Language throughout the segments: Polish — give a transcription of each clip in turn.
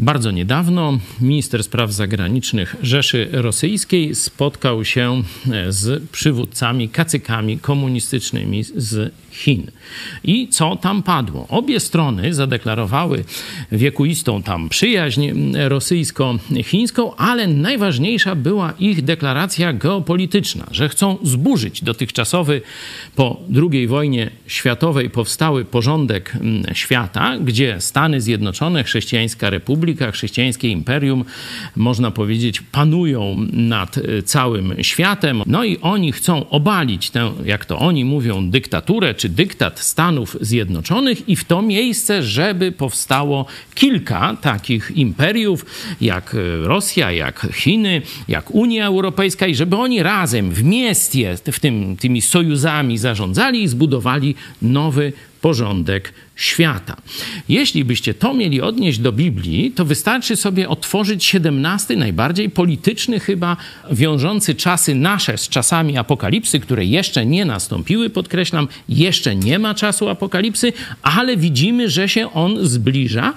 Bardzo niedawno minister spraw zagranicznych Rzeszy Rosyjskiej spotkał się e, z przywódcami, kacykami komunistycznymi z Chin. I co tam padło? Obie strony zadeklarowały wiekuistą tam przyjaźń rosyjsko-chińską, ale najważniejsza była ich deklaracja geopolityczna, że chcą zburzyć dotychczasowy po II wojnie światowej powstały porządek świata, gdzie Stany Zjednoczone, Chrześcijańska Republika, Chrześcijańskie Imperium, można powiedzieć, panują nad y, całym światem. No i oni chcą obalić tę, jak to oni mówią, dyktaturę czy dyktat Stanów Zjednoczonych i w to miejsce, żeby powstało kilka takich imperiów, jak Rosja, jak Chiny, jak Unia Europejska i żeby oni razem w mieście, w tym, tymi sojuzami zarządzali i zbudowali nowy porządek świata. Jeśli byście to mieli odnieść do Biblii, to wystarczy sobie otworzyć 17, najbardziej polityczny chyba, wiążący czasy nasze z czasami apokalipsy, które jeszcze nie nastąpiły, podkreślam, jeszcze nie ma czasu apokalipsy, ale widzimy, że się on zbliża.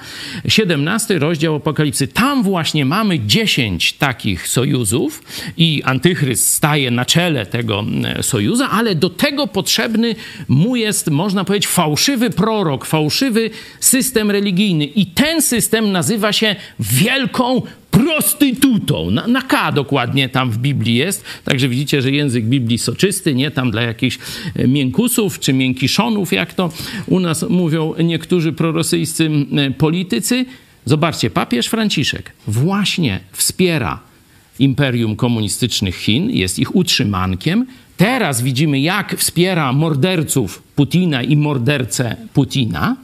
17 rozdział apokalipsy. Tam właśnie mamy 10 takich sojuzów i antychryst staje na czele tego e, sojuza, ale do tego potrzebny mu jest, można powiedzieć, fałszywy prorok, fałszywy system religijny. I ten system nazywa się Wielką prostytutą. Na, na, K dokładnie tam w Biblii jest. Także widzicie, że język Biblii soczysty, nie tam dla jakichś e, miękusów czy miękiszonów, jak to u nas mówią niektórzy prorosyjscy politycy. Zobaczcie, papież Franciszek właśnie wspiera imperium komunistycznych Chin, jest ich utrzymankiem. Teraz widzimy, jak wspiera morderców Putina i mordercę Putina.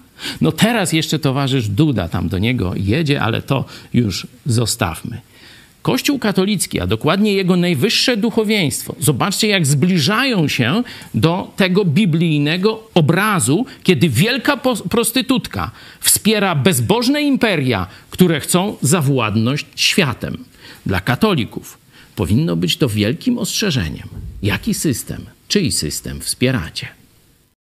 No teraz jeszcze towarzysz Duda tam do niego jedzie, ale to już zostawmy. Kościół katolicki, a dokładnie jego najwyższe duchowieństwo, zobaczcie, jak zbliżają się do tego biblijnego obrazu, kiedy wielka prostytutka wspiera bezbożne imperia, które chcą zawładnąć światem. Dla katolików powinno być to wielkim ostrzeżeniem. Jaki system, czyj system wspieracie?